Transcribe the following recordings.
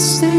mīlestības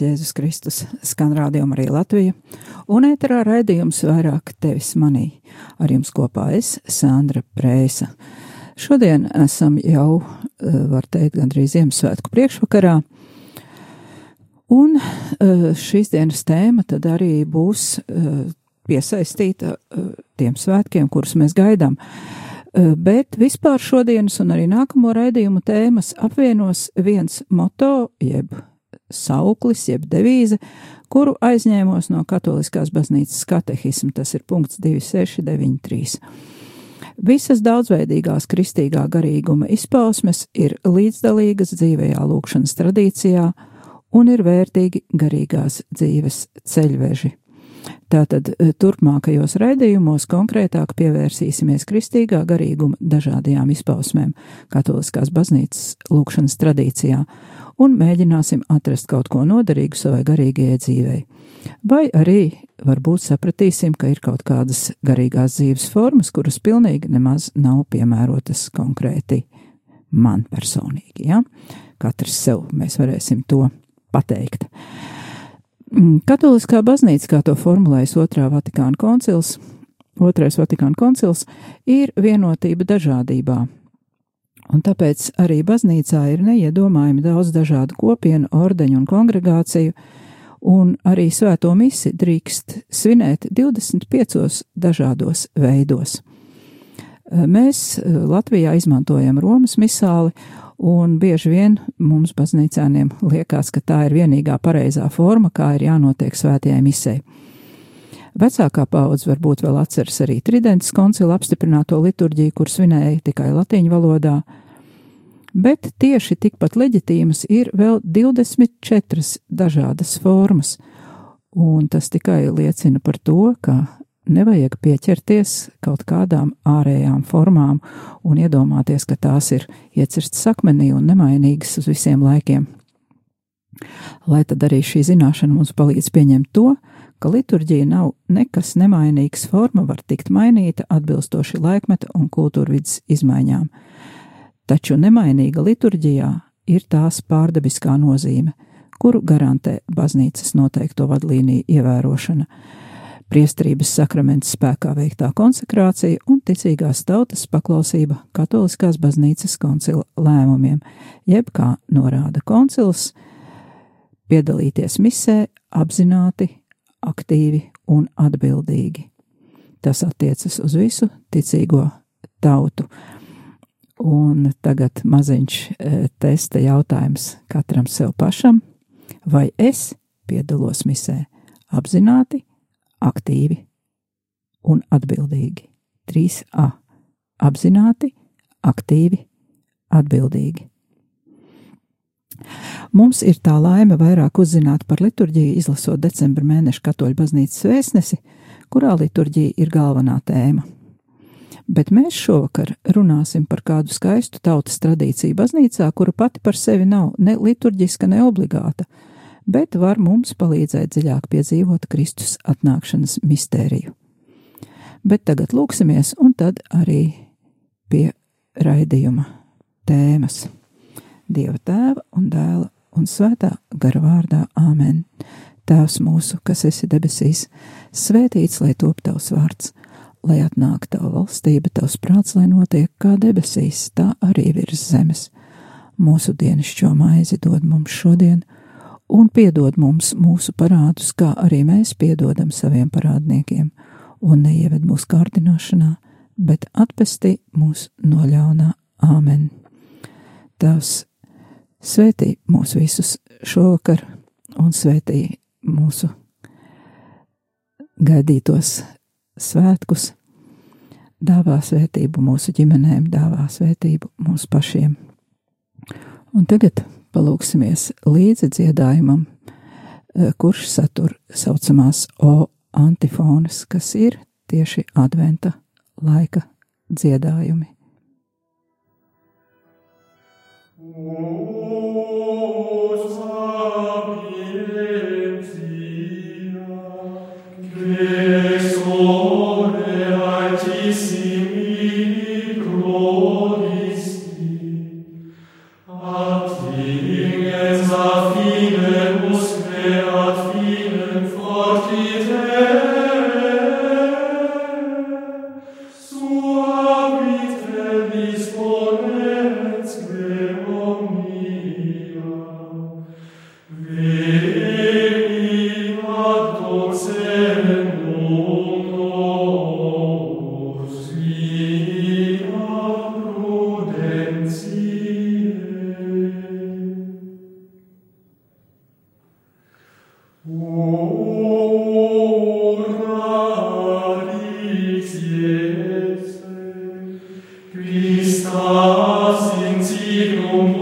slavēts Jēzus Kristus, skan rādījuma arī Latvija, un ēterā raidījums vairāk tevis manī. Ar jums kopā es, Sandra Prēsa. Šodien esam jau, eh, var teikt, gandrīz Ziemassvētku priekšvakarā, un eh, šīs dienas tēma tad arī būs eh, piesaistīta tiem svētkiem, kurus mēs gaidām. Bet vispār šodienas un arī nākamo raidījumu tēmas apvienos viens moto, jeb sauklis, jeb devīze, kuru aizņēmos no Katoliskās baznīcas katehisma. Tas ir punkts 2693. Visas daudzveidīgās kristīgā garīguma izpausmes ir līdzdalīgas dzīvajā lūkšanas tradīcijā un ir vērtīgi garīgās dzīves ceļveži. Tātad e, turpmākajos raidījumos konkrētāk pievērsīsimies kristīgā garīguma dažādajām izpausmēm Katoliskās baznīcas lūkšanas tradīcijā un mēģināsim atrast kaut ko noderīgu savai garīgajai dzīvei. Vai arī varbūt sapratīsim, ka ir kaut kādas garīgās dzīves formas, kuras pilnīgi nemaz nav piemērotas konkrēti man personīgi. Ja? Katrs sev mēs varēsim to pateikt. Mm, Katoliskā baznīca, kā to formulējas otrā Vatikāna koncils, otrais Vatikāna koncils, ir vienotība dažādībā. Un tāpēc arī baznīcā ir neiedomājami daudz dažādu kopienu, ordeņu un kongregāciju, un arī svēto misi drīkst svinēt 25 dažādos veidos. Mēs Latvijā izmantojam Romas misāli, Un bieži vien mums baznīcāniem liekas, ka tā ir vienīgā pareizā forma, kā ir jānotiek svētajai misē. Vecākā paudze varbūt vēl atceras arī Tridents koncila apstiprināto liturģiju, kur svinēja tikai latīņu valodā, bet tieši tikpat leģitīmas ir vēl 24 dažādas formas, un tas tikai liecina par to, ka nevajag pieķerties kaut kādām ārējām formām un iedomāties, ka tās ir iecirstas akmenī un nemainīgas uz visiem laikiem. Lai tad arī šī zināšana mums palīdz pieņemt to, ka liturģija nav nekas nemainīgs, forma var tikt mainīta atbilstoši laikmeta un kultūrvidas izmaiņām. Taču nemainīga liturģijā ir tās pārdabiskā nozīme, kuru garantē baznīcas noteikto vadlīniju ievērošana priesterības sakraments spēkā veiktā konsekrācija un ticīgās tautas paklausība katoliskās baznīcas koncila lēmumiem, jeb kā norāda koncils, piedalīties misē apzināti, aktīvi un atbildīgi. Tas attiecas uz visu ticīgo tautu. Un tagad maziņš e, testa jautājums katram sev pašam, vai es piedalos misē apzināti, aktīvi un atbildīgi. 3a. Apzināti, aktīvi, atbildīgi. Mums ir tā laime vairāk uzzināt par liturģiju, izlasot decembra mēneša katoļu baznīcas vēstnesi, kurā liturģija ir galvenā tēma. Bet mēs šovakar runāsim par kādu skaistu tautas tradīciju baznīcā, kura pati par sevi nav ne liturģiska, ne obligāta, bet var mums palīdzēt dziļāk piedzīvot Kristus atnākšanas mistēriju. Bet tagad lūksimies, un tad arī pie raidījuma tēmas Dieva tēva un dēla un svētā gara vārdā Āmen. Tēvs mūsu, kas esi debesīs, svētīts lai top tavs vārds, lai atnāk tava valstība, tavs prāts, lai notiek kā debesīs, tā arī virs zemes. Mūsu dienascho maizi dod mums šodien, un piedod mums mūsu parādus, kā arī mēs piedodam saviem parādniekiem, un neieved mūsu kārdināšanā, bet atpestī mūs no ļaunā āmen. Tās svētī mūs visus šovakar un svētī mūsu gaidītos svētkus dāvā svētību mūsu ģimenēm, dāvā svētību mūsu pašiem. Un tagad palūksimies līdzi dziedājumam, eh, kurš satur saucamās O antifonas, kas ir tieši adventa laika dziedājumi. Christus in signum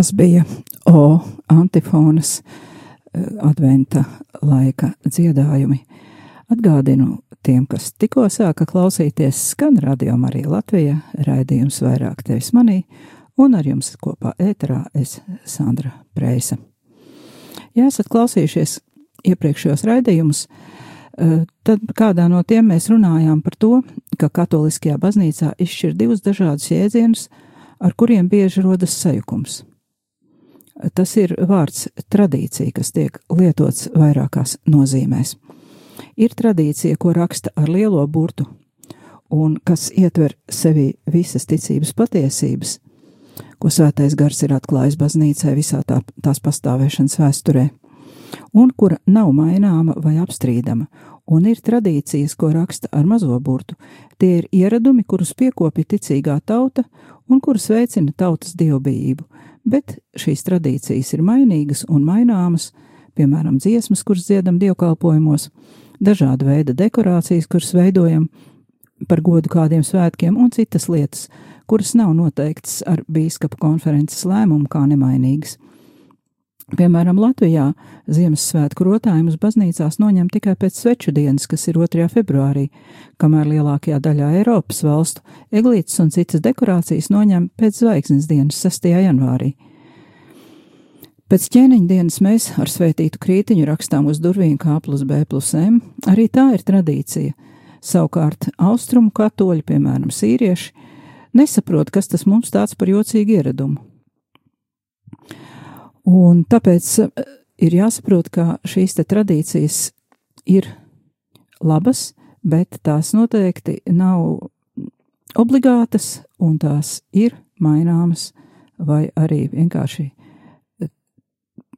Tās bija O antifonas eh, adventa laika dziedājumi. Atgādinu tiem, kas tikko sāka klausīties, skan radio arī Latvija, raidījums vairāk tevis manī, un ar jums kopā ēterā es Sandra Preisa. Ja esat klausījušies iepriekšējos raidījumus, eh, tad kādā no tiem mēs runājām par to, ka katoliskajā baznīcā izšķir divus dažādus jēdzienus, ar kuriem bieži rodas sajukums. Tas ir vārds tradīcija, kas tiek lietots vairākās nozīmēs. Ir tradīcija, ko raksta ar lielo burtu, un kas ietver sevi visas ticības patiesības, ko svētais gars ir atklājis baznīcai visā tā, tās pastāvēšanas vēsturē, un kura nav maināma vai apstrīdama, un ir tradīcijas, ko raksta ar mazo burtu. Tie ir ieradumi, kurus piekopja ticīgā tauta un kurus veicina tautas dievbijību, bet šīs tradīcijas ir mainīgas un maināmas, piemēram, dziesmas, kuras dziedam dievkalpojumos, dažāda veida dekorācijas, kuras veidojam par godu kādiem svētkiem, un citas lietas, kuras nav noteiktas ar bīskapa konferences lēmumu kā nemainīgas. Piemēram, Latvijā Ziemassvētku rotājumus baznīcās noņem tikai pēc sveču dienas, kas ir 2. februārī, kamēr lielākajā daļā Eiropas valstu eglītes un citas dekorācijas noņem pēc zvaigznes dienas 6. janvārī. Pēc ķēniņa dienas mēs ar svētītu krītiņu rakstām uz durvīm K plus B plus M, arī tā ir tradīcija. Savukārt austrumu katoļi, piemēram, sīrieši, nesaprot, kas tas mums tāds par jocīgu ieradumu. Un tāpēc eh, ir jāsaprot, ka šīs tradīcijas ir labas, bet tās noteikti nav obligātas un tās ir maināmas vai arī vienkārši eh,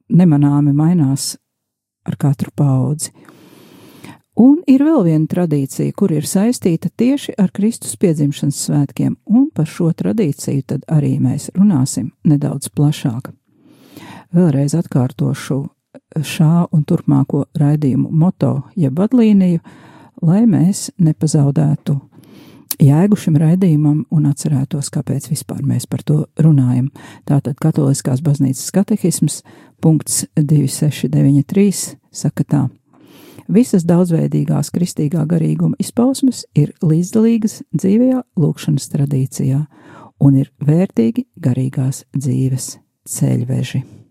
nemanāmi mainās ar katru paudzi. Un ir vēl viena tradīcija, kur ir saistīta tieši ar Kristus piedzimšanas svētkiem, un par šo tradīciju tad arī mēs runāsim nedaudz plašāk. Vēlreiz atkārtošu šā un turpmāko raidījumu moto, jeb vadlīniju, lai mēs nepazaudētu jēgu šim raidījumam un atcerētos, kāpēc vispār mēs par to runājam. Tātad Katoliskās baznīcas katehisms punkts 2693 saka tā. Visas daudzveidīgās kristīgā garīguma izpausmes ir līdzdalīgas dzīvajā lūkšanas tradīcijā un ir vērtīgi garīgās dzīves ceļveži.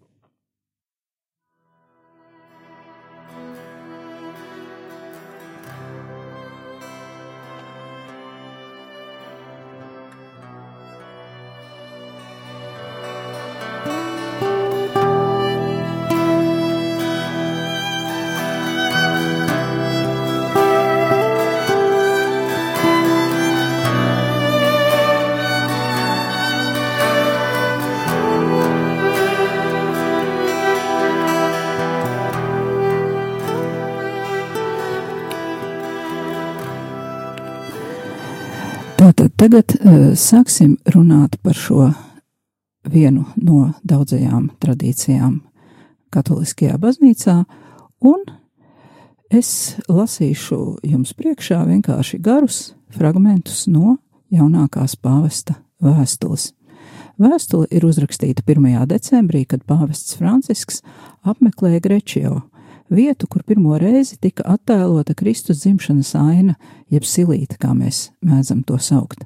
Tagad uh, sāksim runāt par šo vienu no daudzajām tradīcijām katoliskajā baznīcā, un es lasīšu jums priekšā vienkārši garus fragmentus no jaunākās pāvesta vēstules. Vēstule ir uzrakstīta 1. decembrī, kad pāvests Francisks apmeklēja Grečio, vietu, kur pirmo reizi tika attēlota Kristus dzimšanas aina, jeb silīte, kā mēs mēdzam to saukt.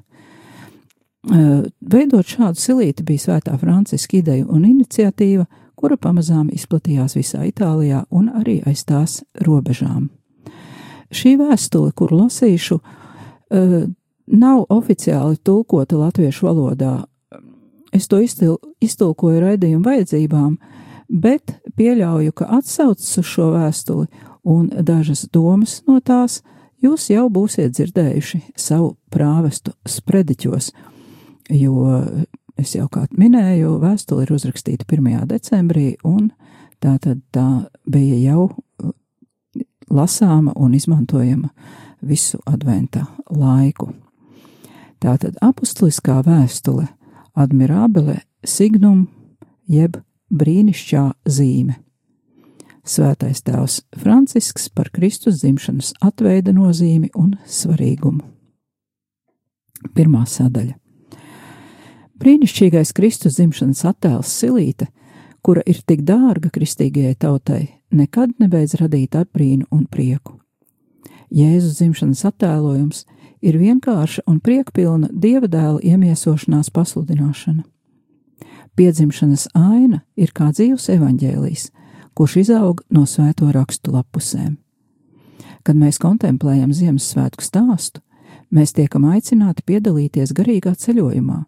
Veidot šādu silīti bija svētā Franciska ideja un iniciatīva, kura pamazām izplatījās visā Itālijā un arī aiz tās robežām. Šī vēstule, kuru lasīšu, nav oficiāli tulkota latviešu valodā. Es to iztulkoju raidījumu vajadzībām, bet pieļauju, ka atsaucas uz šo vēstuli un dažas domas no tās jūs jau būsiet dzirdējuši savu prāvestu sprediķos, jo es jau kā minēju, vēstule ir uzrakstīta 1. decembrī, un tā tad tā bija jau lasāma un izmantojama visu adventa laiku. Tātad apustuliskā vēstule Admirabele Signum jeb brīnišķā zīme. Svētais tēvs Francisks par Kristus dzimšanas atveida nozīmi un svarīgumu. Pirmā sadaļa. Brīnišķīgais Kristus dzimšanas attēls Silīte, kura ir tik dārga kristīgajai tautai, nekad nebeidz radīt apbrīnu un prieku. Jēzus dzimšanas attēlojums ir vienkārša un priekpilna dieva dēla iemiesošanās pasludināšana. Piedzimšanas aina ir kā dzīves evaņģēlijs, kurš izaug no svēto rakstu lapusēm. Kad mēs kontemplējam Ziemassvētku stāstu, mēs tiekam aicināti piedalīties garīgā ceļojumā,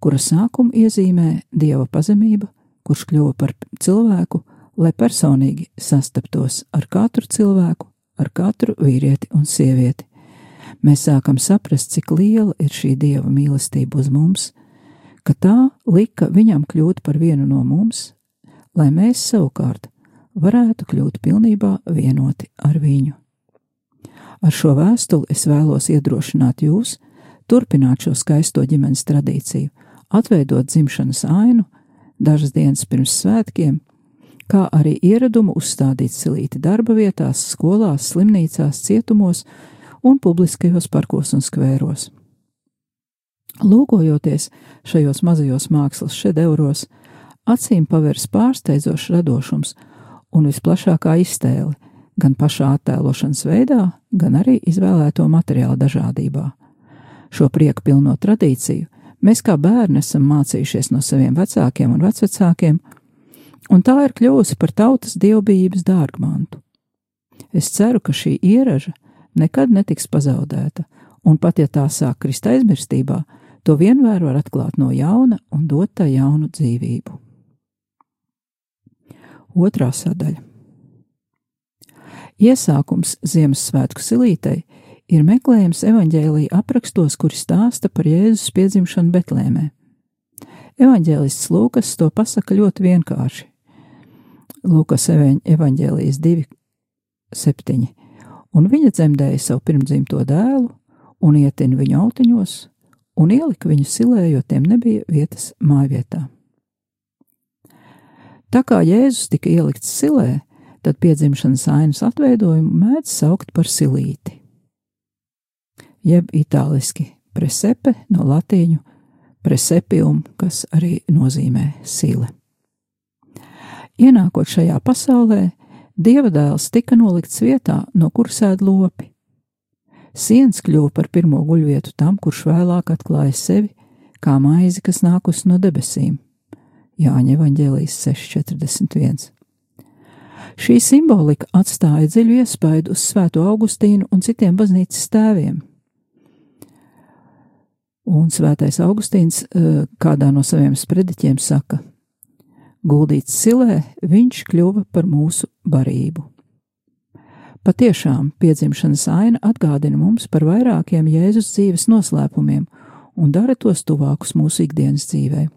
kura sākumu iezīmē dieva pazemība, kurš kļuva par cilvēku, lai personīgi sastaptos ar katru cilvēku, ar katru vīrieti un sievieti. Mēs sākam saprast, cik liela ir šī dieva mīlestība uz mums, ka tā lika viņam kļūt par vienu no mums, lai mēs savukārt varētu kļūt pilnībā vienoti ar viņu. Ar šo vēstuli es vēlos iedrošināt jūs turpināt šo skaisto ģimenes tradīciju, atveidot dzimšanas ainu dažas dienas pirms svētkiem, kā arī ieradumu uzstādīt silīti darba vietās, skolās, slimnīcās, cietumos un publiskajos parkos un skvēros. Lūkojoties šajos mazajos mākslas šedeuros, acīm pavērs pārsteidzošs radošums un visplašākā iztēle gan pašā attēlošanas veidā, gan arī izvēlēto materiālu dažādībā. Šo prieku pilno tradīciju mēs kā bērni esam mācījušies no saviem vecākiem un vecvecākiem, un tā ir kļuvusi par tautas dievbijības dārgmantu. Es ceru, ka šī ieraža nekad netiks pazaudēta, un pat ja tā sāk krist aizmirstībā, to vienmēr var atklāt no jauna un dot tā jaunu dzīvību. Otrā sadaļa. Iesākums Ziemassvētku silītei ir meklējams evaņģēlīja aprakstos, kuri stāsta par Jēzus piedzimšanu Betlēmē. Evanģēlists Lūkas to pasaka ļoti vienkārši. Lūkas evaņģēlijas 2, 7. Un viņa dzemdēja savu pirmdzimto dēlu, un ietin viņu autiņos, un ielika viņu silē, jo tiem nebija vietas mājvietā. Tā kā Jēzus tika ielikts silē, tad piedzimšanas ainas atveidojumu mēdz saukt par silīti, jeb itāliski presepe no latīņu presepium, kas arī nozīmē sile. Ienākot šajā pasaulē, Dieva dēls tika nolikts vietā, no kuras ēd lopi. Siens kļuva par pirmo guļvietu tam, kurš vēlāk atklāja sevi kā maizi, kas nākus no debesīm. Jāņa evaņģēlijas 6.41. Šī simbolika atstāja dziļu iespaidu uz Svēto Augustīnu un citiem baznīcas tēviem. Un Svētais Augustīns eh, kādā no saviem sprediķiem saka: Guldīts silē, viņš kļuva par mūsu barību. Patiešām piedzimšanas aina atgādina mums par vairākiem Jēzus dzīves noslēpumiem un dara tos tuvākus mūsu ikdienas dzīvē.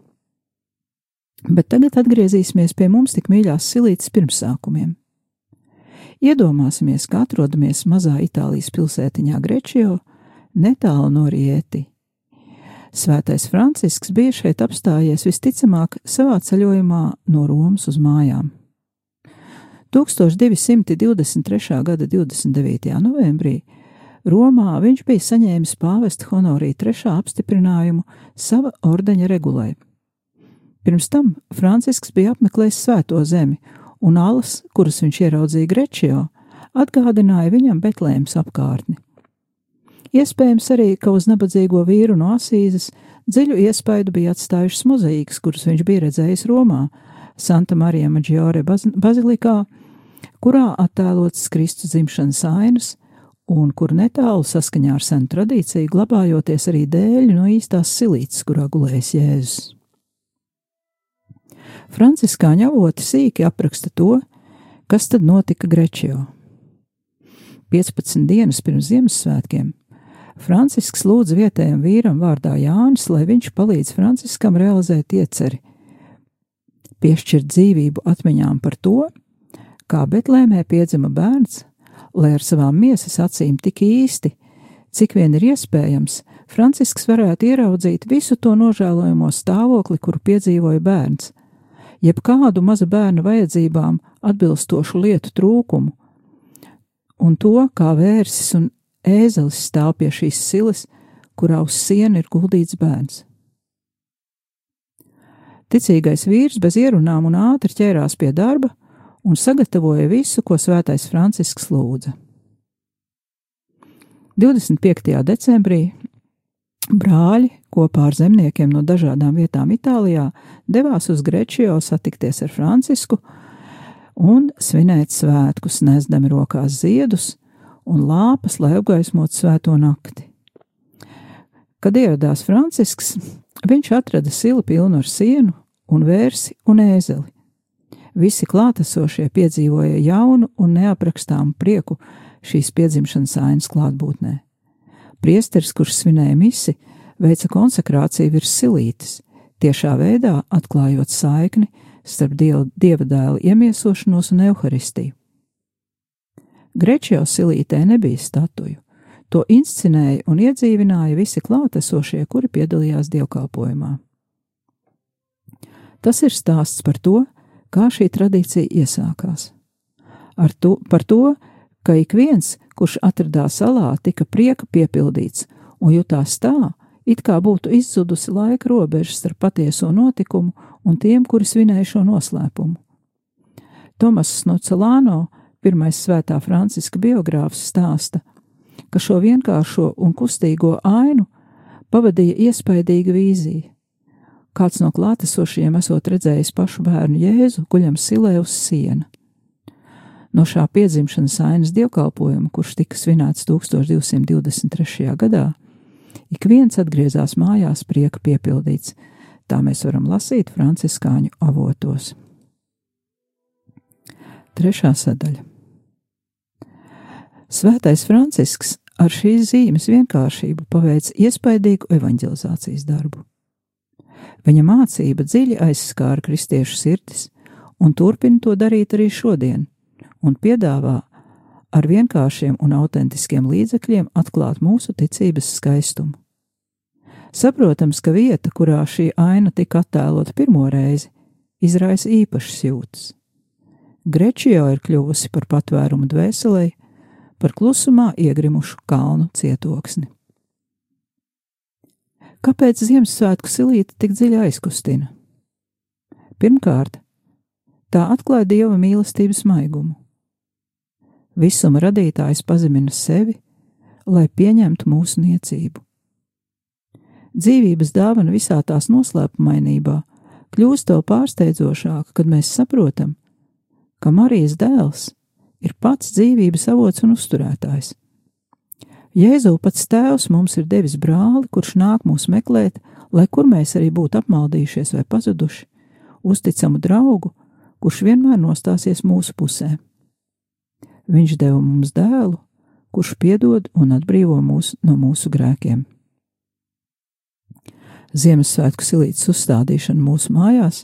Bet tagad atgriezīsimies pie mums tik mīļās silītes pirmsākumiem. Iedomāsimies, ka atrodamies mazā Itālijas pilsētiņā Grečio, netālu no Rieti. Svētais Francisks bija šeit apstājies visticamāk savā ceļojumā no Romas uz mājām. 1223. gada 29. novembrī Romā viņš bija saņēmis pāvesta honorija trešā apstiprinājumu sava ordeņa regulē. Pirms tam Francisks bija apmeklējis svēto zemi, un alas, kuras viņš ieraudzīja Grečio, atgādināja viņam Betlēmas apkārtni. Iespējams arī, ka uz nabadzīgo vīru no Asīzes dziļu iespaidu bija atstājušas mozaīkas, kuras viņš bija redzējis Romā, Santa Marija Maģiore bazilikā, kurā attēlots Kristus dzimšanas ainas, un kur netālu saskaņā ar senu tradīciju glabājoties arī dēļi no īstās silītes, kurā gulējis Jēzus. Franciskāņu avoti sīki apraksta to, kas tad notika Grečio. 15 dienas pirms Ziemassvētkiem Francisks lūdz vietējam vīram vārdā Jānis, lai viņš palīdz Franciskam realizēt ieceri, piešķirt dzīvību atmiņām par to, kā Betlēmē piedzima bērns, lai ar savām miesas acīm tik īsti, cik vien ir iespējams, Francisks varētu ieraudzīt visu to nožēlojamo stāvokli, kuru piedzīvoja bērns, jeb kādu maza bērna vajadzībām atbilstošu lietu trūkumu, un to, kā vērsis un ēzelis stāv pie šīs silas, kurā uz siena ir guldīts bērns. Ticīgais vīrs bez ierunām un ātri ķērās pie darba, un sagatavoja visu, ko svētais Francisks lūdza. 25. decembrī brāļi kopā ar zemniekiem no dažādām vietām Itālijā devās uz Grečio satikties ar Francisku un svinēt svētkus, nesdami rokās ziedus un lāpas, lai apgaismotu svēto nakti. Kad ieradās Francisks, viņš atrada silu pilnu ar sienu un vērsi un ēzeli Visi klātesošie piedzīvoja jaunu un neaprakstāmu prieku šīs piedzimšanas ainas klātbūtnē. Priesteris, kurš svinēja misi, veica konsekrāciju virs silītes, tiešā veidā atklājot saikni starp dieva, dieva dēla iemiesošanos un evaharistiju. Grečio silītē nebija statuju, to inscenēja un iedzīvināja visi klātesošie, kuri piedalījās dievkalpojumā. Tas ir stāsts par to, kā šī tradīcija iesākās. Ar to, par to, ka ik viens, kurš atradās salā, tika prieka piepildīts un jutās tā, it kā būtu izzudusi laika robežas starp patieso notikumu un tiem, kuri svinēja šo noslēpumu. Tomas no Celāno, pirmais svētā Franciska biogrāfs, stāsta, ka šo vienkāršo un kustīgo ainu pavadīja iespaidīga vīzija. Kāds no klātesošiem esot redzējis pašu bērnu Jēzu guļam silē uz siena. No šā piedzimšanas ainas dievkalpojuma, kurš tika svinēts 1223. gadā, ik viens atgriezās mājās prieka piepildīts. Tā mēs varam lasīt franciskāņu avotos. Trešā sadaļa. Svētais Francisks ar šīs zīmes vienkāršību paveic iespaidīgu evanģelizācijas darbu. Viņa mācība dziļi aizskāra kristiešu sirdis un turpina to darīt arī šodien, un piedāvā ar vienkāršiem un autentiskiem līdzekļiem atklāt mūsu ticības skaistumu. Saprotams, ka vieta, kurā šī aina tika attēlota pirmo reizi, izraisa īpašas jūtas. Grečio ir kļuvusi par patvērumu dvēselē, par klusumā iegrimušu kalnu cietoksni. Kāpēc Ziemassvētku silīte tik dziļi aizkustina? Pirmkārt, tā atklāja dieva mīlestības maigumu. Visuma radītājs pazemina sevi, lai pieņemtu mūsu niecību. Dzīvības dāvana visā tās noslēpumainībā kļūst vēl pārsteidzošāka, kad mēs saprotam, ka Marijas dēls ir pats dzīvības avots un uzturētājs. Jēzu pats Tēvs mums ir devis brāli, kurš nāk mūs meklēt, lai kur mēs arī būtu apmaldījušies vai pazuduši, uzticamu draugu, kurš vienmēr nostāsies mūsu pusē. Viņš deva mums dēlu, kurš piedod un atbrīvo mūs no mūsu grēkiem. Ziemassvētku silītes uzstādīšana mūsu mājās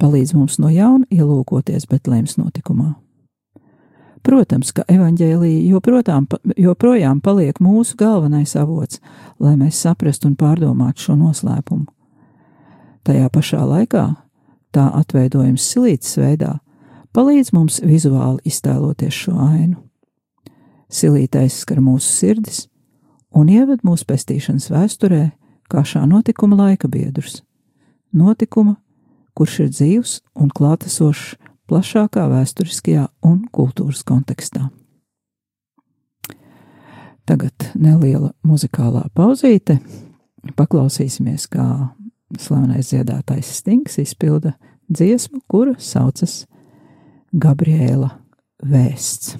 palīdz mums no jauna ielūkoties Betlēmas notikumā. Protams, ka evaņģēlīja joprojām, joprojām paliek mūsu galvenais avots, lai mēs saprastu un pārdomātu šo noslēpumu. Tajā pašā laikā tā atveidojums silītas veidā palīdz mums vizuāli iztēloties šo ainu. Silītais skar mūsu sirdis un ieved mūsu pestīšanas vēsturē kā šā notikuma laika biedrs. Notikuma, kurš ir dzīvs un klātesošs plašākā vēsturiskajā un kultūras kontekstā. Tagad neliela muzikālā pauzīte. Paklausīsimies, kā slavenais dziedātājs Stings izpilda dziesmu, kura saucas Gabriela Vēsts.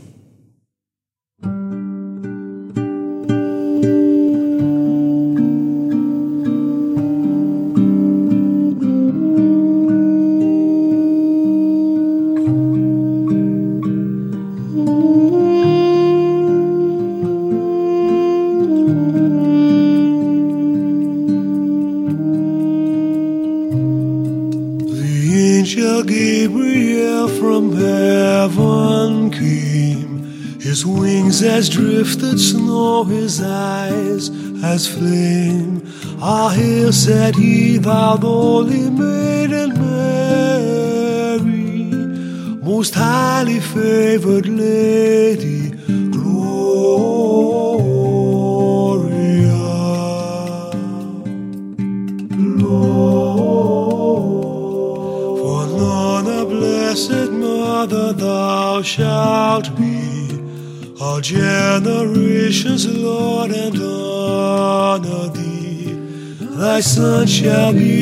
Shall be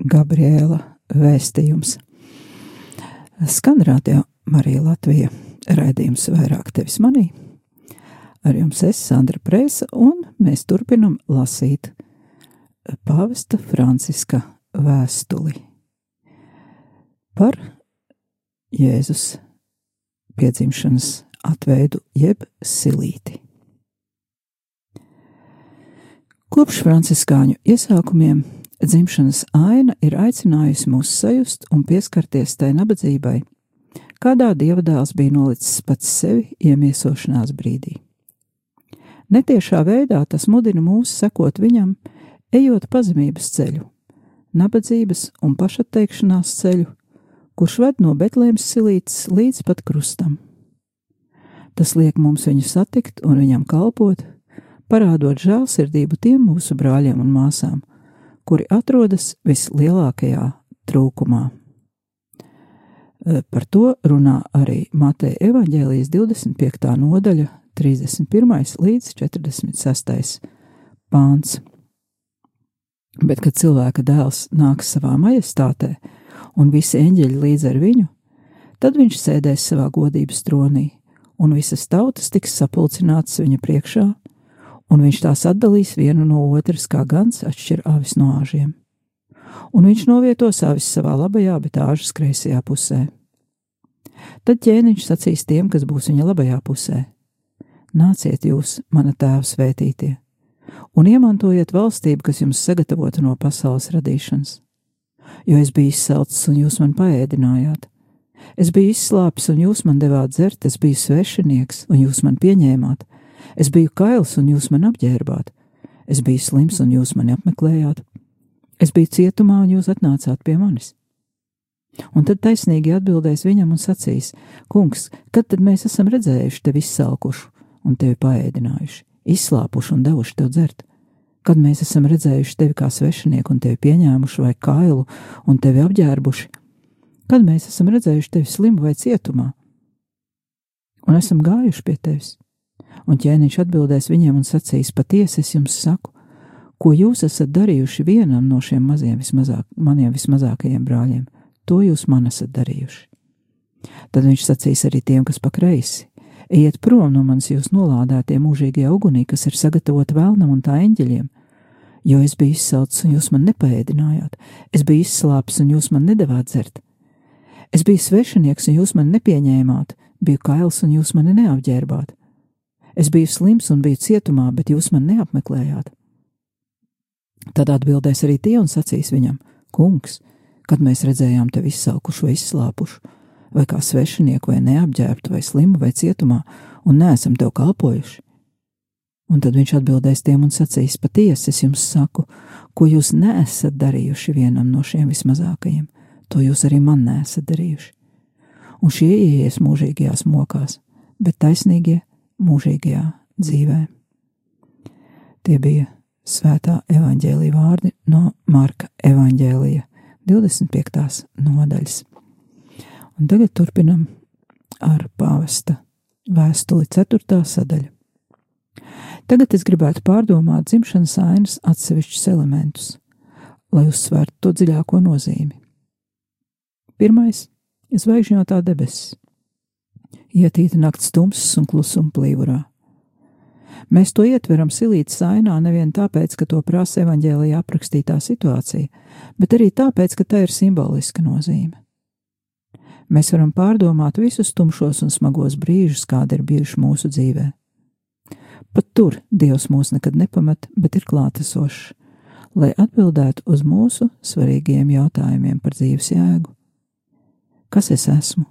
Gabriela vēstījums. Skan radio Marija Latvija raidījums vairāk tevis manī. Ar jums es, Sandra Prēsa, un mēs turpinam lasīt pāvesta Franciska vēstuli par Jēzus piedzimšanas atveidu jeb silīti. Kopš franciskāņu iesākumiem dzimšanas aina ir aicinājusi mūs sajust un pieskarties tai nabadzībai, kādā dievdēls bija nolicis pats sevi iemiesošanās brīdī. Netiešā veidā tas mudina mūs sekot viņam, ejot pazemības ceļu, nabadzības un pašatteikšanās ceļu, kurš ved no Betlēmas silītes līdz pat krustam. Tas liek mums viņu satikt un viņam kalpot, parādot žēlsirdību tiem mūsu brāļiem un māsām, kuri atrodas vislielākajā trūkumā. Par to runā arī Mateja evaņģēlijas 25. nodaļa, 31. līdz 46. pāns. Bet, kad cilvēka dēls nāks savā majestātē un visi eņģeļi līdz ar viņu, tad viņš sēdēs savā godības tronī, un visas tautas tiks sapulcinātas viņa priekšā, un viņš tās atdalīs vienu no otras, kā gans atšķir avis no āžiem. Un viņš novietos avis savā labajā, bet āžas kreisajā pusē. Tad ķēniņš sacīs tiem, kas būs viņa labajā pusē: Nāciet jūs, mana tēva svētītie, un iemantojiet valstību, kas jums sagatavota no pasaules radīšanas. Jo es biju izsalcis, un jūs man paēdinājāt. Es biju izslāpis, un jūs man devāt dzert, es biju svešinieks, un jūs man pieņēmāt Es biju kails, un jūs man apģērbāt. Es biju slims, un jūs mani apmeklējāt. Es biju cietumā, un jūs atnācāt pie manis. Un tad taisnīgi atbildēs viņam un sacīs: Kungs, kad tad mēs esam redzējuši tevi izsalkušu un tevi paēdinājuši, izslāpuši un devuši tev dzert? Kad mēs esam redzējuši tevi kā svešinieku un tevi pieņēmuši vai kailu un tevi apģērbuši? Kad mēs esam redzējuši tevi slimu vai cietumā? Un esam gājuši pie tevis? Un ķēniņš atbildēs viņiem un sacīs: Patiesi es jums saku, ko jūs esat darījuši vienam no šiem maziem, vismazāk, maniem vismazākajiem brāļiem, to jūs man esat darījuši. Tad viņš sacīs arī tiem, kas pa kreisi: Ejiet prom no manis, jūs nolādētie mūžīgajā ugunī, kas ir sagatavota vēlnam un tā eņģeļiem, jo es biju izsalcis un jūs man nepaēdinājāt, es biju izslāpis un jūs man nedavāt dzert. Es biju svešinieks un jūs man nepieņēmāt, biju kails un jūs mani neapģērbāt. Es biju slims un biju cietumā, bet jūs man neapmeklējāt. Tad atbildēs arī tie un sacīs viņam: Kungs, kad mēs redzējām tevi izsalkušu vai izslāpušu, vai kā svešinieku, vai neapģērbtu, vai slimu, vai cietumā, un neesam tev kalpojuši. Un tad viņš atbildēs tiem un sacīs: Patiesi es jums saku, ko jūs neesat darījuši vienam no šiem vismazākajiem, to jūs arī man neesat darījuši. Un šie ieies mūžīgajās mokās, bet taisnīgie mūžīgajā dzīvē. Tie bija svētā evaņģēlīja vārdi no Marka evaņģēlija 25. nodaļas. Un tagad turpinam ar pāvesta vēstuli 4. sadaļa. Tagad es gribētu pārdomāt dzimšanas ainas atsevišķus elementus, lai uzsvērtu to dziļāko nozīmi. Pirmais - zvaigžņotā debesis ietīta nakts tumsas un klusuma plīvurā. Mēs to ietveram silītas ainā nevien tāpēc, ka to prasa evaņģēlijā aprakstītā situācija, bet arī tāpēc, ka tā ir simboliska nozīme. Mēs varam pārdomāt visus tumšos un smagos brīžus, kādi ir bijuši mūsu dzīvē. Pat tur Dievs mūs nekad nepamet, bet ir klātesošs, lai atbildētu uz mūsu svarīgiem jautājumiem par dzīves jēgu. Kas es esmu?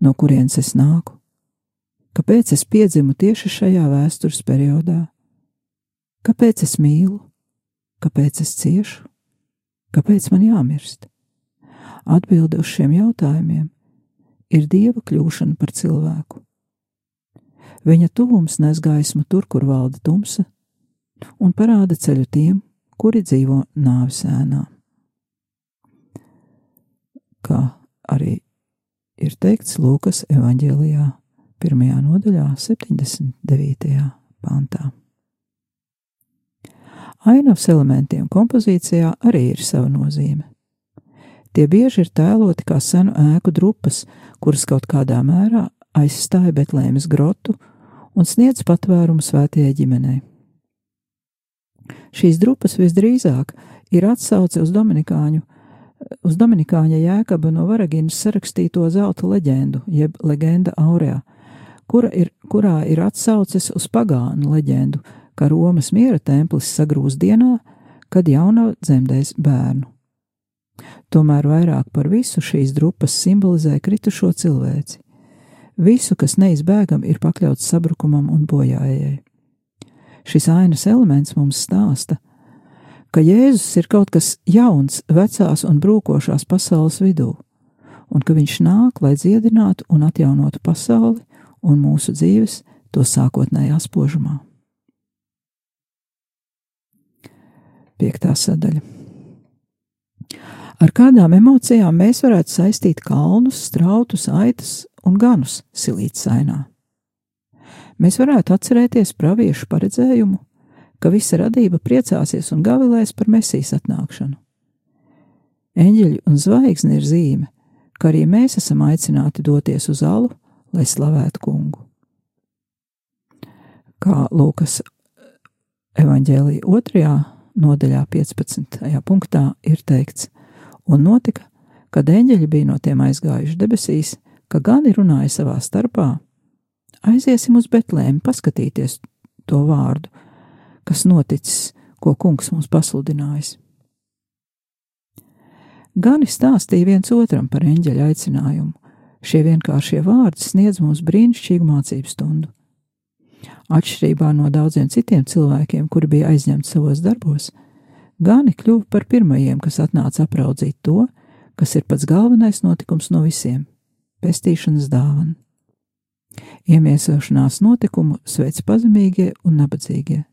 No kurienes es nāku, kāpēc es piedzimu tieši šajā vēstures periodā, kāpēc es mīlu, kāpēc es ciešu, kāpēc man jāmirst. Atbilde uz šiem jautājumiem ir dieva kļūšana par cilvēku. Viņa tuvums nes gaismu tur, kur valda tumsa, un parāda ceļu tiem, kuri dzīvo nāves ēnā. Kā arī ir teikts Lūkas evanģēlijā, pirmajā nodaļā, 79. pantā. Ainavas elementiem kompozīcijā arī ir sava nozīme. Tie bieži ir tēloti kā senu ēku drupas, kuras kaut kādā mērā aizstāja Betlēmas grotu un sniedz patvērumu svētajai ģimenei. Šīs drupas visdrīzāk ir atsauce uz Dominikāņu uz Dominikāņa Jēkaba no Varaginas sarakstīto zelta leģendu, jeb leģenda Aurea, kura ir, kurā ir atsauces uz pagānu leģendu, ka Romas miera templis sagrūs dienā, kad jauna dzemdēs bērnu. Tomēr vairāk par visu šīs drupas simbolizē kritušo cilvēci. Visu, kas neizbēgam, ir pakļauts sabrukumam un bojājai. Šis ainas elements mums stāsta, ka Jēzus ir kaut kas jauns vecās un brūkošās pasaules vidū, un ka viņš nāk, lai dziedinātu un atjaunotu pasauli un mūsu dzīves to sākotnējā spožumā. Piektā sadaļa. Ar kādām emocijām mēs varētu saistīt kalnus, strautus, aitas un ganus silītas ainā? Mēs varētu atcerēties praviešu paredzējumu, ka visa radība priecāsies un gavilēs par mesijas atnākšanu. Eņģeļi un zvaigzni ir zīme, ka arī mēs esam aicināti doties uz alu, lai slavētu kungu. Kā Lūkas evanģēlīja otrajā nodaļā 15. punktā ir teikts, un notika, kad eņģeļi bija no tiem aizgājuši debesīs, ka gani runāja savā starpā: Aiziesim uz Betlēmu, paskatīties to vārdu, kas noticis, ko kungs mums pasludinājis. Gani stāstīja viens otram par eņģeļa aicinājumu. Šie vienkāršie vārdi sniedz mums brīnišķīgu mācību stundu. Atšķirībā no daudziem citiem cilvēkiem, kuri bija aizņemti savos darbos, Gani kļuva par pirmajiem, kas atnāca apraudzīt to, kas ir pats galvenais notikums no visiem - pestīšanas dāvana. Iemiesošanās notikumu sveic pazemīgie un nabadzīgie.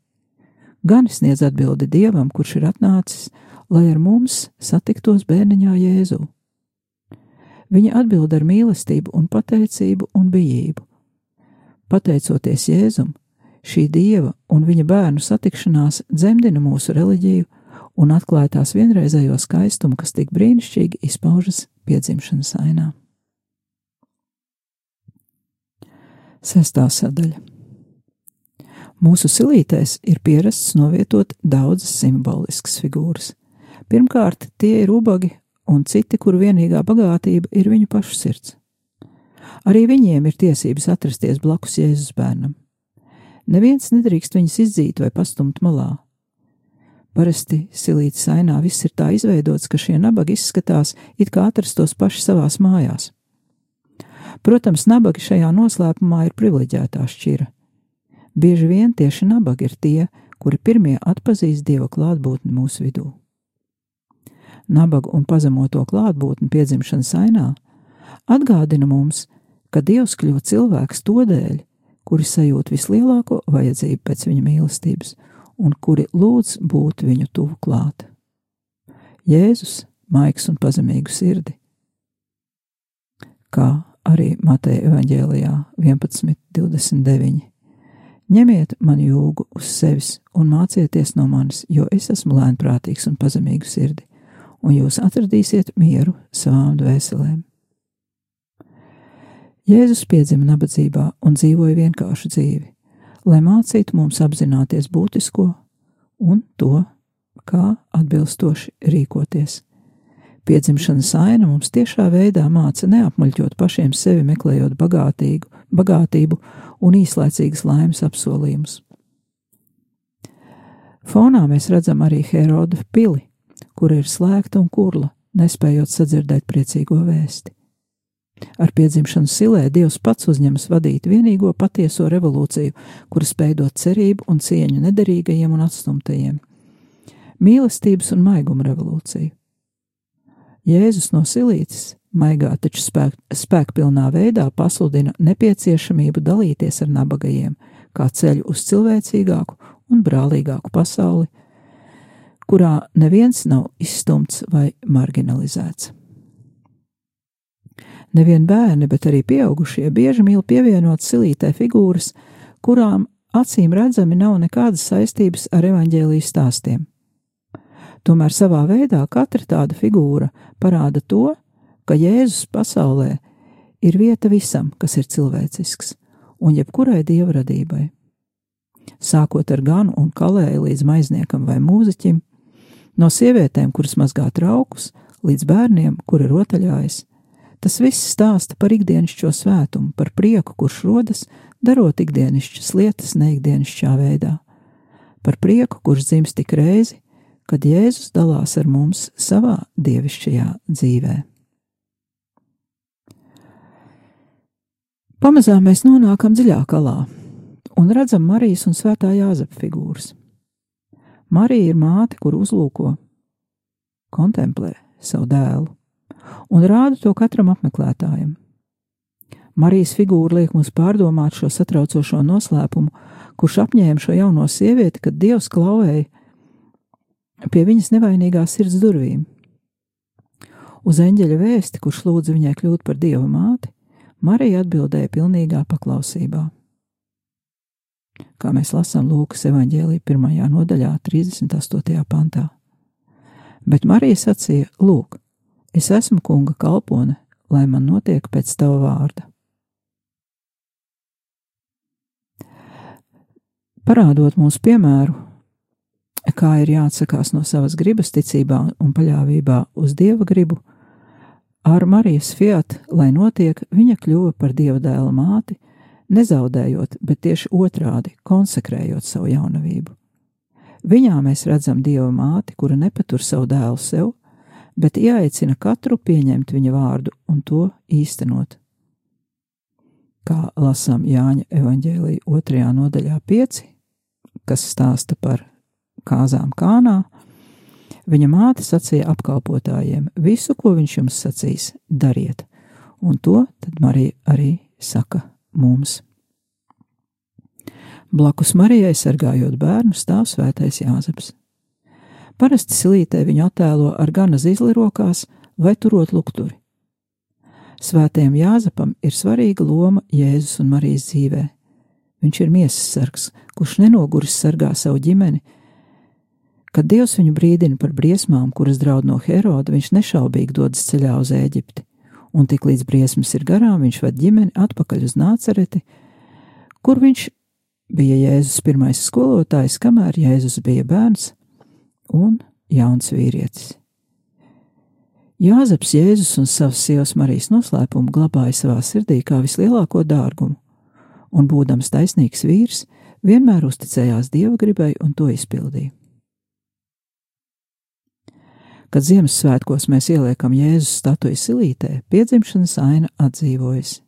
Gan sniedz atbildi dievam, kurš ir atnācis, lai ar mums satiktos bērniņā Jēzu. Viņa atbild ar mīlestību un pateicību un bijību. Pateicoties Jēzum, šī dieva un viņa bērnu satikšanās dzemdina mūsu reliģiju un atklāja tās vienreizējo skaistumu, kas tik brīnišķīgi izpaužas piedzimšanas ainā. Sestā sadaļa. Mūsu silītēs ir pierasts novietot daudzas simboliskas figūras. Pirmkārt, tie ir ubagi un citi, kuru vienīgā bagātība ir viņu pašu sirds. Arī viņiem ir tiesības atrasties blakus Jēzus bērnam. Neviens nedrīkst viņus izdzīt vai pastumt malā. Parasti silītas ainā viss ir tā izveidots, ka šie nabagi izskatās it kā atrastos paši savās mājās. Protams, nabagi šajā noslēpumā ir privileģētā šķira. Bieži vien tieši nabagi ir tie, kuri pirmie atpazīst dieva klātbūtni mūsu vidū. Nabaga un pazemoto klātbūtni piedzimšanas ainā atgādina mums, ka Dievs kļuva cilvēks to dēļ, kuri sajūt vislielāko vajadzību pēc viņa mīlestības un kuri lūdz būt viņu tuvu klāt. Jēzus, maigs un pazemīgu sirdi, kā arī Mateja evaņģēlijā 11.29. Ņemiet man jūgu uz sevis un mācieties no manis, jo es esmu lēnprātīgs un pazemīgu sirdi, un jūs atradīsiet mieru savām dvēselēm. Jēzus piedzima nabadzībā un dzīvoja vienkāršu dzīvi lai mācītu mums apzināties būtisko un to, kā atbilstoši rīkoties. Piedzimšanas aina mums tiešā veidā māca neapmuļķot pašiem sevi, meklējot bagātīgu, bagātību un īslaicīgas laimes apsolījumus. Fonā mēs redzam arī Heroda pili, kur ir slēgta un kurla, nespējot sadzirdēt priecīgo vēsti. Ar piedzimšanu silē Dievs pats uzņemas vadīt vienīgo patieso revolūciju, kura spēj dot cerību un cieņu nederīgajiem un atstumtajiem - mīlestības un maiguma revolūciju. Jēzus no silītes, maigā taču spēk, spēkpilnā veidā pasludina nepieciešamību dalīties ar nabagajiem, kā ceļu uz cilvēcīgāku un brālīgāku pasauli, kurā neviens nav izstumts vai marginalizēts. Nevien bērni, bet arī pieaugušie bieži mīl pievienot silītē figūras, kurām acīm redzami nav nekādas saistības ar evaņģēlijas stāstiem. Tomēr savā veidā katra tāda figūra parāda to, ka Jēzus pasaulē ir vieta visam, kas ir cilvēcisks, un jebkurai dieva radībai. Sākot ar ganu un kalēju līdz maizniekam vai mūziķim, no sievietēm, kuras mazgā traukus, līdz bērniem, kuri rotaļājas, Tas viss stāsta par ikdienišķo svētumu, par prieku, kurš rodas, darot ikdienišķas lietas neikdienišķā veidā, par prieku, kurš dzimst tik reizi, kad Jēzus dalās ar mums savā dievišķajā dzīvē. Pamazām mēs nonākam dziļāk alā un redzam Marijas un Svētā Jāzepa figūras. Marija ir māte, kur uzlūko, kontemplē savu dēlu un rāda to katram apmeklētājam. Marijas figūra liek mums pārdomāt šo satraucošo noslēpumu, kurš apņēma šo jauno sievieti, kad Dievs klauvēja pie viņas nevainīgās sirds durvīm. Uz eņģeļa vēsti, kurš lūdza viņai kļūt par dieva māti, Marija atbildēja pilnīgā paklausībā. Kā mēs lasām Lūkas evanģēlī pirmajā nodaļā, 38. pantā. Bet Marija sacīja: Lūk, Es esmu kunga kalpone, lai man notiek pēc tava vārda. Parādot mums piemēru, kā ir jāatsakās no savas gribas ticībā un paļāvībā uz dieva gribu, ar Marijas fiat, lai notiek, viņa kļuva par dieva dēla māti, nezaudējot, bet tieši otrādi konsekrējot savu jaunavību. Viņā mēs redzam dieva māti, kura nepatur savu dēlu sev, bet ieaicina katru pieņemt viņa vārdu un to īstenot. Kā lasām Jāņa evanģēlīja otrajā nodaļā pieci, kas stāsta par kāzām kānā, viņa māte sacīja apkalpotājiem: Visu, ko viņš jums sacīs, dariet, un to tad Marija arī saka mums. Blakus Marijai sargājot bērnu stāv svētais Jāzeps. Parasti silītē viņu attēlo ar gana zīli rokās vai turot lukturi. Svētajam Jāzepam ir svarīga loma Jēzus un Marijas dzīvē. Viņš ir miesas sargs, kurš nenoguris sargā savu ģimeni. Kad Dievs viņu brīdina par briesmām, kuras draud no Heroda, viņš nešaubīgi dodas ceļā uz Eģipti, un tik līdz briesmas ir garām, viņš ved ģimeni atpakaļ uz Nācereti, kur viņš bija Jēzus pirmais skolotājs, kamēr Jēzus bija bērns, un jauns vīrietis. Jāzeps Jēzus un savas sievas Marijas noslēpumu glabāja savā sirdī kā vislielāko dārgumu, un, būdams taisnīgs vīrs, vienmēr uzticējās dieva gribai un to izpildīja. Kad Ziemassvētkos mēs ieliekam Jēzus statuju silītē, piedzimšanas aina atdzīvojas.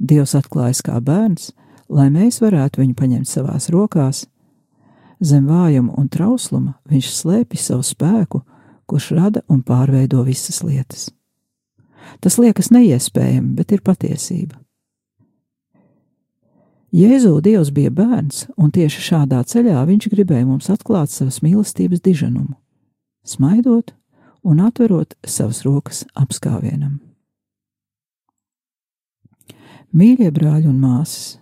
Dievs atklājas kā bērns, lai mēs varētu viņu paņemt savās rokās Zem vājuma un trausluma viņš slēpj savu spēku, kurš rada un pārveido visas lietas. Tas liekas neiespējami, bet ir patiesība. Jēzu Dievs bija bērns, un tieši šādā ceļā viņš gribēja mums atklāt savas mīlestības diženumu, smaidot un atverot savas rokas apskāvienam. Mīļie brāļi un māsas,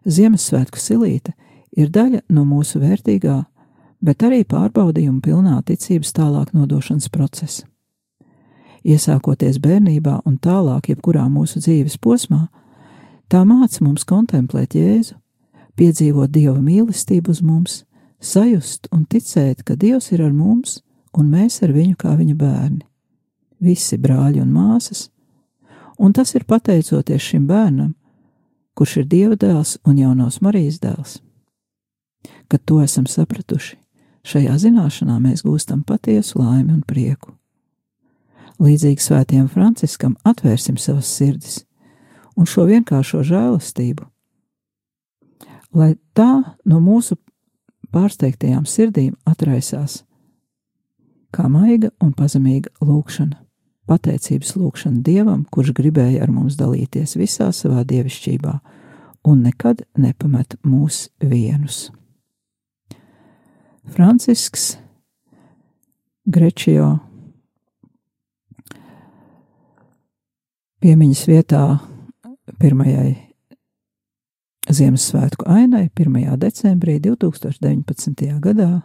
Ziemassvētku silīte ir daļa no mūsu vērtīgā, bet arī pārbaudījuma pilnā ticības tālāk nodošanas procesa. Iesākoties bērnībā un tālāk, jebkurā mūsu dzīves posmā, tā māca mums kontemplēt Jēzu, piedzīvot Dieva mīlestību uz mums, sajust un ticēt, ka Dievs ir ar mums un mēs ar viņu kā viņa bērni. Visi brāļi un māsas, un tas ir pateicoties šim bērnam, kurš ir Dieva dēls un jaunos Marijas dēls. Kad to esam sapratuši, šajā zināšanā mēs gūstam patiesu laimi un prieku. Līdzīgi svētiem Franciskam atvērsim savas sirdis un šo vienkāršo žēlastību, lai tā no mūsu pārsteigtajām sirdīm atraisās kā maiga un pazemīga lūkšana, pateicības lūkšana Dievam, kurš gribēja ar mums dalīties visā savā dievišķībā un nekad nepamet mūs vienus. Francisks Grečio piemiņas vietā pirmajai Ziemassvētku ainai 1. decembrī 2019. gadā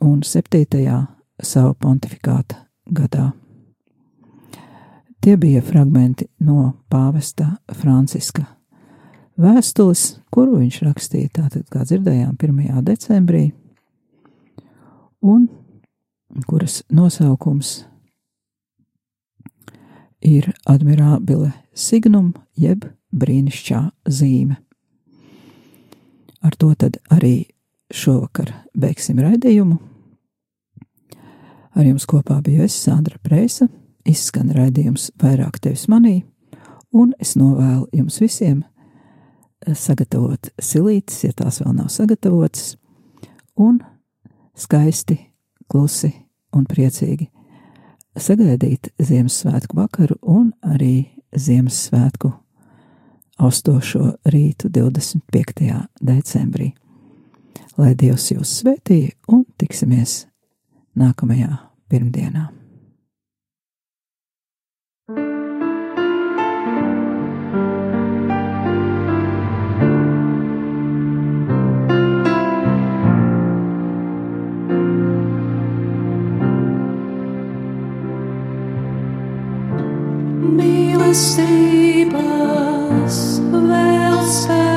un 7. savu pontifikāta gadā. Tie bija fragmenti no pāvesta Franciska vēstules, kuru viņš rakstīja tātad, kā dzirdējām, 1. decembrī, un kuras nosaukums ir admirabile signum, jeb brīnišķā zīme. Ar to tad arī šovakar beigsim raidījumu. Ar jums kopā biju es, Sandra Prēsa, izskan raidījums vairāk tevis manī, un es novēlu jums visiem sagatavot silītes, ja tās vēl nav sagatavotas, un skaisti, klusi un priecīgi sagaidīt Ziemassvētku vakaru un arī Ziemassvētku austošo rītu 25. decembrī. Lai Dievs jūs svētī un tiksimies nākamajā pirmdienā. Unbestehbar, Welt sei.